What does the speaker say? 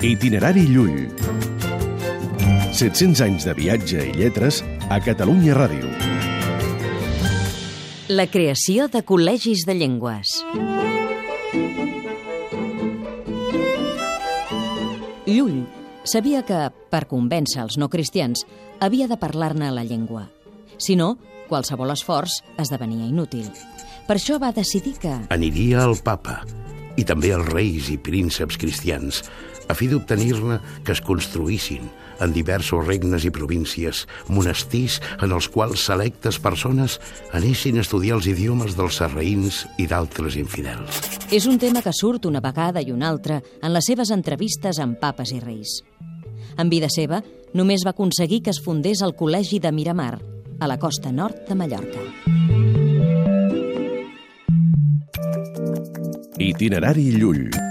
Itinerari Llull. 700 anys de viatge i lletres a Catalunya Ràdio. La creació de col·legis de llengües. Llull sabia que, per convèncer els no cristians, havia de parlar-ne la llengua. Si no, qualsevol esforç esdevenia inútil. Per això va decidir que... Aniria al papa i també als reis i prínceps cristians a fi d'obtenir-ne que es construïssin en diversos regnes i províncies monestirs en els quals selectes persones anessin a estudiar els idiomes dels sarraïns i d'altres infidels. És un tema que surt una vegada i una altra en les seves entrevistes amb papes i reis. En vida seva, només va aconseguir que es fundés el Col·legi de Miramar, a la costa nord de Mallorca. Itinerari Llull.